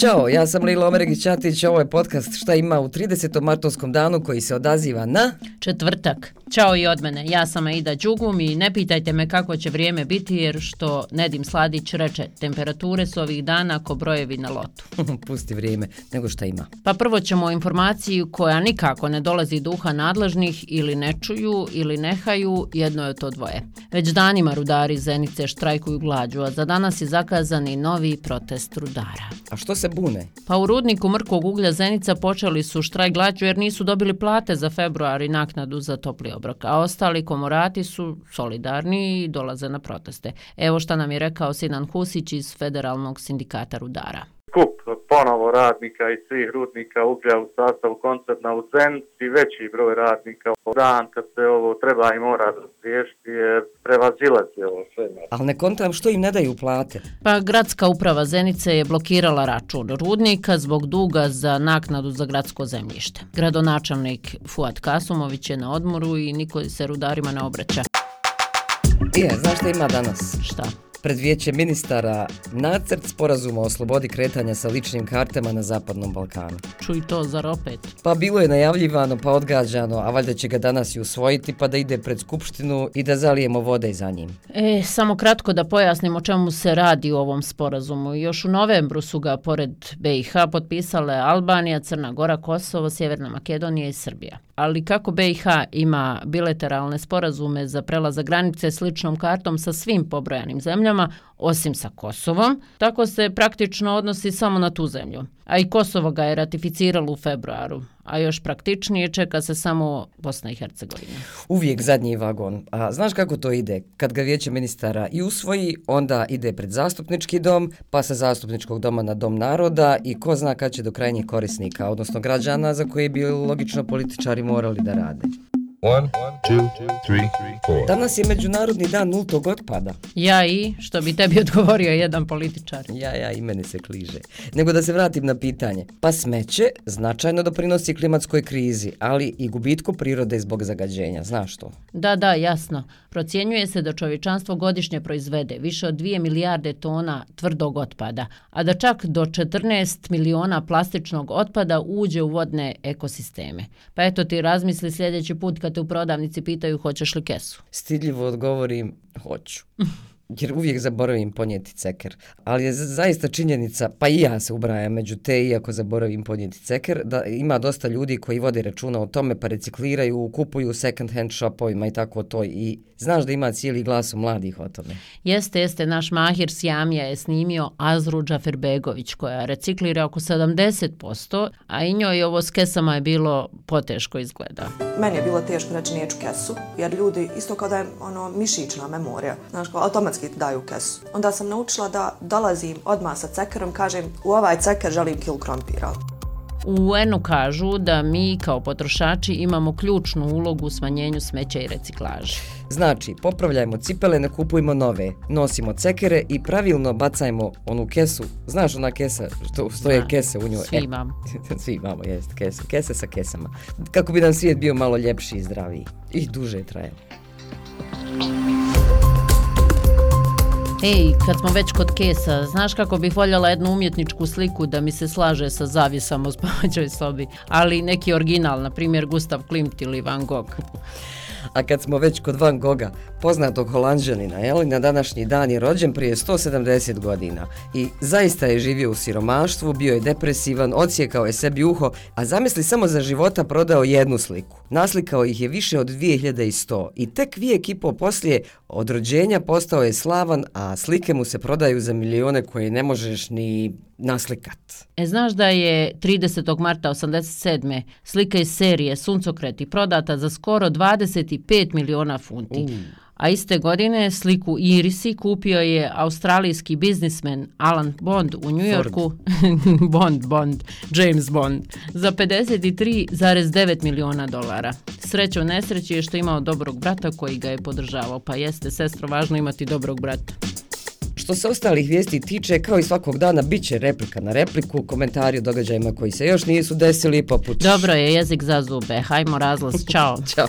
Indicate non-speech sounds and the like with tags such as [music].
Ćao, ja sam Lilo Omeregić Ćatić, ovo je podcast Šta ima u 30. martovskom danu koji se odaziva na... Četvrtak. Ćao i od mene, ja sam Aida Đugum i ne pitajte me kako će vrijeme biti jer što Nedim Sladić reče, temperature su ovih dana ko brojevi na lotu. [laughs] Pusti vrijeme, nego šta ima. Pa prvo ćemo o informaciju koja nikako ne dolazi duha nadležnih ili ne čuju ili nehaju, jedno je to dvoje. Već danima rudari Zenice štrajkuju glađu, a za danas je zakazani novi protest rudara. A što se bune? Pa u rudniku Mrkog uglja Zenica počeli su štraj glađu jer nisu dobili plate za februar i naknadu za topli obrok, a ostali komorati su solidarni i dolaze na proteste. Evo šta nam je rekao Sinan Husić iz Federalnog sindikata rudara ponovo radnika i svih rudnika uglja u sastavu koncerna u Zenci, veći broj radnika u dan kad se ovo treba i mora razriješiti jer prevazilazi ovo sve. Ali ne kontam što im ne daju plate. Pa gradska uprava Zenice je blokirala račun rudnika zbog duga za naknadu za gradsko zemljište. Gradonačelnik Fuad Kasumović je na odmoru i niko se rudarima ne obraća. Je, znaš šta ima danas? Šta? Pred vijeće ministara nacrt sporazuma o slobodi kretanja sa ličnim kartama na Zapadnom Balkanu. Čuj to, zar opet? Pa bilo je najavljivano, pa odgađano, a valjda će ga danas i usvojiti, pa da ide pred Skupštinu i da zalijemo vode za njim. E, samo kratko da pojasnim o čemu se radi u ovom sporazumu. Još u novembru su ga, pored BiH, potpisale Albanija, Crna Gora, Kosovo, Sjeverna Makedonija i Srbija ali kako BiH ima bilateralne sporazume za prelaza granice s ličnom kartom sa svim pobrojanim zemljama, osim sa Kosovom, tako se praktično odnosi samo na tu zemlju. A i Kosovo ga je ratificiralo u februaru, a još praktičnije čeka se samo Bosna i Hercegovina. Uvijek zadnji vagon. A znaš kako to ide? Kad ga vijeće ministara i usvoji, onda ide pred zastupnički dom, pa sa zastupničkog doma na dom naroda i ko zna kad će do krajnjih korisnika, odnosno građana za koje bi logično političari morali da rade. One, two, three, four. Danas je Međunarodni dan nultog otpada. Ja i, što bi tebi odgovorio jedan političar. Ja, ja, i meni se kliže. Nego da se vratim na pitanje. Pa smeće značajno doprinosi klimatskoj krizi, ali i gubitku prirode zbog zagađenja. Znaš to? Da, da, jasno. Procjenjuje se da čovječanstvo godišnje proizvede više od 2 milijarde tona tvrdog otpada, a da čak do 14 miliona plastičnog otpada uđe u vodne ekosisteme. Pa eto ti razmisli sljedeći put kad te u prodavnici pitaju hoćeš li kesu. Stidljivo odgovorim, hoću. [laughs] jer uvijek zaboravim ponijeti ceker. Ali je zaista činjenica, pa i ja se ubrajam među te, iako zaboravim ponijeti ceker, da ima dosta ljudi koji vode računa o tome, pa recikliraju, kupuju second hand shopovima i tako to. I znaš da ima cijeli glas u mladih o tome. Jeste, jeste, naš Mahir Sjamija je snimio Azru Džaferbegović, koja reciklira oko 70%, a i njoj ovo s kesama je bilo poteško izgleda. Meni je bilo teško reći neću kesu, jer ljudi, isto kao da je ono, mišićna memorija, znaš, kao automatski automatski daju kesu. Onda sam naučila da dolazim odmah sa cekerom, kažem u ovaj ceker želim kil krompira. U UN-u kažu da mi kao potrošači imamo ključnu ulogu u smanjenju smeća i reciklaže. Znači, popravljajmo cipele, ne kupujemo nove, nosimo cekere i pravilno bacajmo onu kesu. Znaš ona kesa, što stoje Zna, kese u njoj? Svi e, imamo. E, [laughs] svi imamo, jest, kese, kese sa kesama. Kako bi nam svijet bio malo ljepši i zdraviji. I duže traje. Ej, kad smo već kod kesa, znaš kako bih voljela jednu umjetničku sliku da mi se slaže sa zavisom u spavaćoj sobi, ali neki original, na primjer Gustav Klimt ili Van Gogh. A kad smo već kod Van Goga, poznatog holandžanina, jel, na današnji dan je rođen prije 170 godina i zaista je živio u siromaštvu, bio je depresivan, ocijekao je sebi uho, a zamisli samo za života prodao jednu sliku. Naslikao ih je više od 2100 i tek vijek i po poslije od rođenja postao je slavan, a slike mu se prodaju za milione koje ne možeš ni naslikat. E, znaš da je 30. marta 87. slika iz serije Suncokreti prodata za skoro 25 miliona funti. Uh. A iste godine sliku Irisi kupio je australijski biznismen Alan Bond u New Yorku. [laughs] Bond, Bond, James Bond. Za 53,9 miliona dolara. Sreća u nesreći je što imao dobrog brata koji ga je podržavao. Pa jeste, sestro, važno imati dobrog brata. Što se ostalih vijesti tiče, kao i svakog dana, bit će replika na repliku, komentari o događajima koji se još nisu desili, poput... Dobro je, jezik za zube. Hajmo razlaz. [laughs] Ćao. Ćao.